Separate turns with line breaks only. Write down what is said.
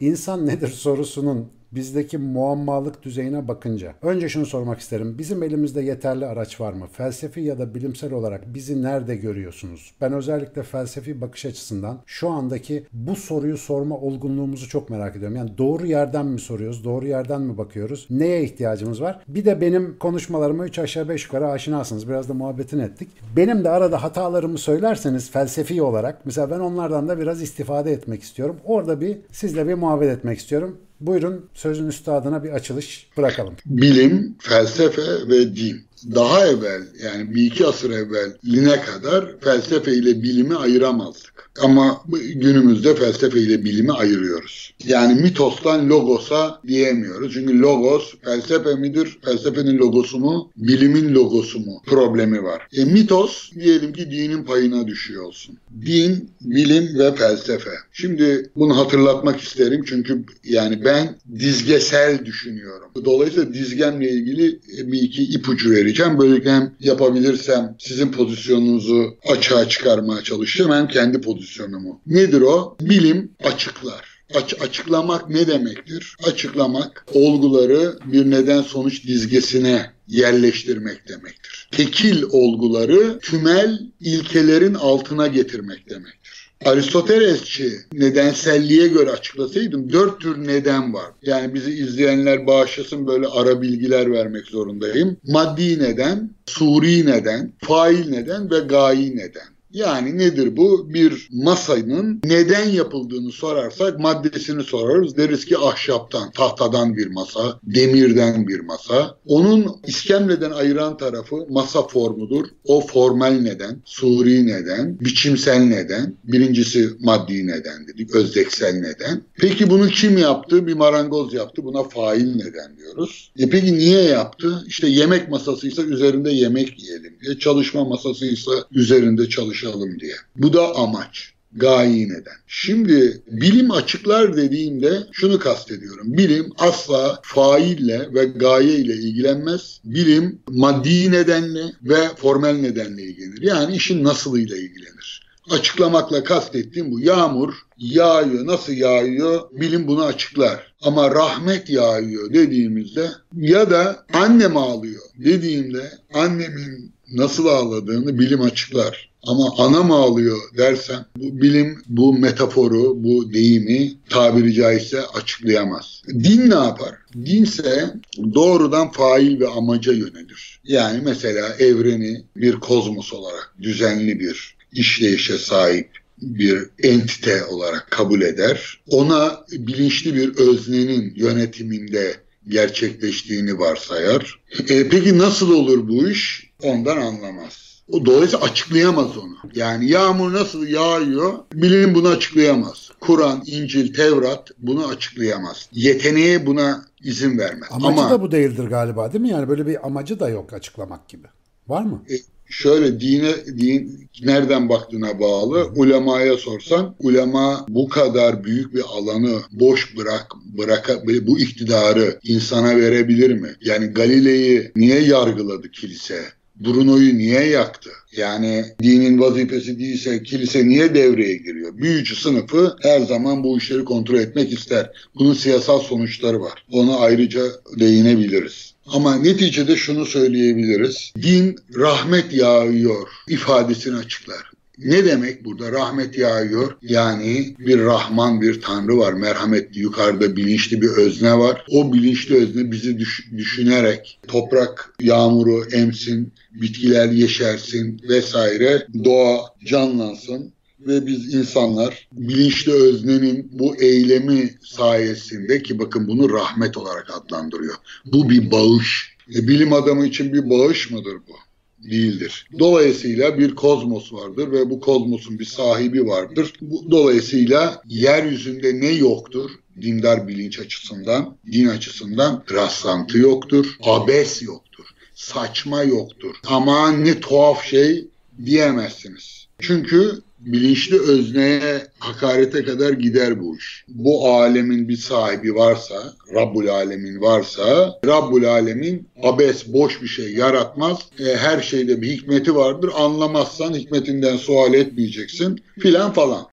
İnsan nedir sorusunun bizdeki muammalık düzeyine bakınca önce şunu sormak isterim. Bizim elimizde yeterli araç var mı? Felsefi ya da bilimsel olarak bizi nerede görüyorsunuz? Ben özellikle felsefi bakış açısından şu andaki bu soruyu sorma olgunluğumuzu çok merak ediyorum. Yani doğru yerden mi soruyoruz? Doğru yerden mi bakıyoruz? Neye ihtiyacımız var? Bir de benim konuşmalarıma 3 aşağı 5 yukarı aşinasınız. Biraz da muhabbetin ettik. Benim de arada hatalarımı söylerseniz felsefi olarak mesela ben onlardan da biraz istifade etmek istiyorum. Orada bir sizle bir muhabbet etmek istiyorum. Buyurun sözün üstadına bir açılış bırakalım.
Bilim, felsefe ve din. Daha evvel yani bir iki asır evveline kadar felsefe ile bilimi ayıramazdık. Ama günümüzde felsefe ile bilimi ayırıyoruz. Yani mitostan logosa diyemiyoruz. Çünkü logos felsefe midir? Felsefenin logosu mu? Bilimin logosu mu? Problemi var. E, mitos diyelim ki dinin payına düşüyor olsun. Din, bilim ve felsefe. Şimdi bunu hatırlatmak isterim çünkü yani ben dizgesel düşünüyorum. Dolayısıyla dizgemle ilgili bir iki ipucu vereceğim. Böylelikle hem yapabilirsem sizin pozisyonunuzu açığa çıkarmaya çalışacağım hem kendi pozisyonumu. Nedir o? Bilim açıklar. Aç, açıklamak ne demektir? Açıklamak olguları bir neden sonuç dizgesine yerleştirmek demektir. Tekil olguları tümel ilkelerin altına getirmek demektir. Aristotelesçi nedenselliğe göre açıklasaydım dört tür neden var. Yani bizi izleyenler bağışlasın böyle ara bilgiler vermek zorundayım. Maddi neden, suri neden, fail neden ve gayi neden. Yani nedir bu? Bir masanın neden yapıldığını sorarsak maddesini sorarız. Deriz ki ahşaptan, tahtadan bir masa, demirden bir masa. Onun iskemleden ayıran tarafı masa formudur. O formal neden, suri neden, biçimsel neden. Birincisi maddi neden dedik, özdeksel neden. Peki bunu kim yaptı? Bir marangoz yaptı. Buna fail neden diyoruz. E peki niye yaptı? İşte yemek masasıysa üzerinde yemek yiyelim diye. Çalışma masasıysa üzerinde çalışalım çalışalım diye. Bu da amaç gayi neden. Şimdi bilim açıklar dediğimde şunu kastediyorum. Bilim asla faille ve gaye ile ilgilenmez. Bilim maddi nedenle ve formel nedenle ilgilenir. Yani işin nasılıyla ilgilenir. Açıklamakla kastettiğim bu. Yağmur yağıyor. Nasıl yağıyor? Bilim bunu açıklar. Ama rahmet yağıyor dediğimizde ya da annem ağlıyor dediğimde annemin nasıl ağladığını bilim açıklar. Ama ana mı ağlıyor dersem bu bilim bu metaforu, bu deyimi tabiri caizse açıklayamaz. Din ne yapar? Dinse doğrudan fail ve amaca yönelir. Yani mesela evreni bir kozmos olarak düzenli bir işleyişe sahip bir entite olarak kabul eder. Ona bilinçli bir öznenin yönetiminde gerçekleştiğini varsayar. E, peki nasıl olur bu iş? Ondan anlamaz. O dolayısıyla açıklayamaz onu. Yani yağmur nasıl yağıyor bilim bunu açıklayamaz. Kur'an, İncil, Tevrat bunu açıklayamaz. Yeteneğe buna izin vermez.
Amacı Ama, da bu değildir galiba değil mi? Yani böyle bir amacı da yok açıklamak gibi. Var mı?
E, şöyle dine din nereden baktığına bağlı. Ulemaya sorsan ulema bu kadar büyük bir alanı boş bırak bıraka bu iktidarı insana verebilir mi? Yani Galile'yi niye yargıladı kilise? Bruno'yu niye yaktı? Yani dinin vazifesi değilse kilise niye devreye giriyor? Büyücü sınıfı her zaman bu işleri kontrol etmek ister. Bunun siyasal sonuçları var. Ona ayrıca değinebiliriz. Ama neticede şunu söyleyebiliriz. Din rahmet yağıyor ifadesini açıklar. Ne demek burada? Rahmet yağıyor. Yani bir Rahman, bir Tanrı var. Merhametli, yukarıda bilinçli bir özne var. O bilinçli özne bizi düş- düşünerek toprak yağmuru emsin, bitkiler yeşersin vesaire. Doğa canlansın ve biz insanlar bilinçli öznenin bu eylemi sayesinde ki bakın bunu rahmet olarak adlandırıyor. Bu bir bağış. E, bilim adamı için bir bağış mıdır bu? Değildir. Dolayısıyla bir kozmos vardır ve bu kozmosun bir sahibi vardır. Bu, dolayısıyla yeryüzünde ne yoktur? Dindar bilinç açısından, din açısından rastlantı yoktur, abes yoktur, saçma yoktur. Aman ne tuhaf şey diyemezsiniz. Çünkü bilinçli özneye hakarete kadar gider bu iş. Bu alemin bir sahibi varsa, Rabbul Alemin varsa, Rabbul Alemin abes boş bir şey yaratmaz. E, her şeyde bir hikmeti vardır. Anlamazsan hikmetinden sual etmeyeceksin filan falan.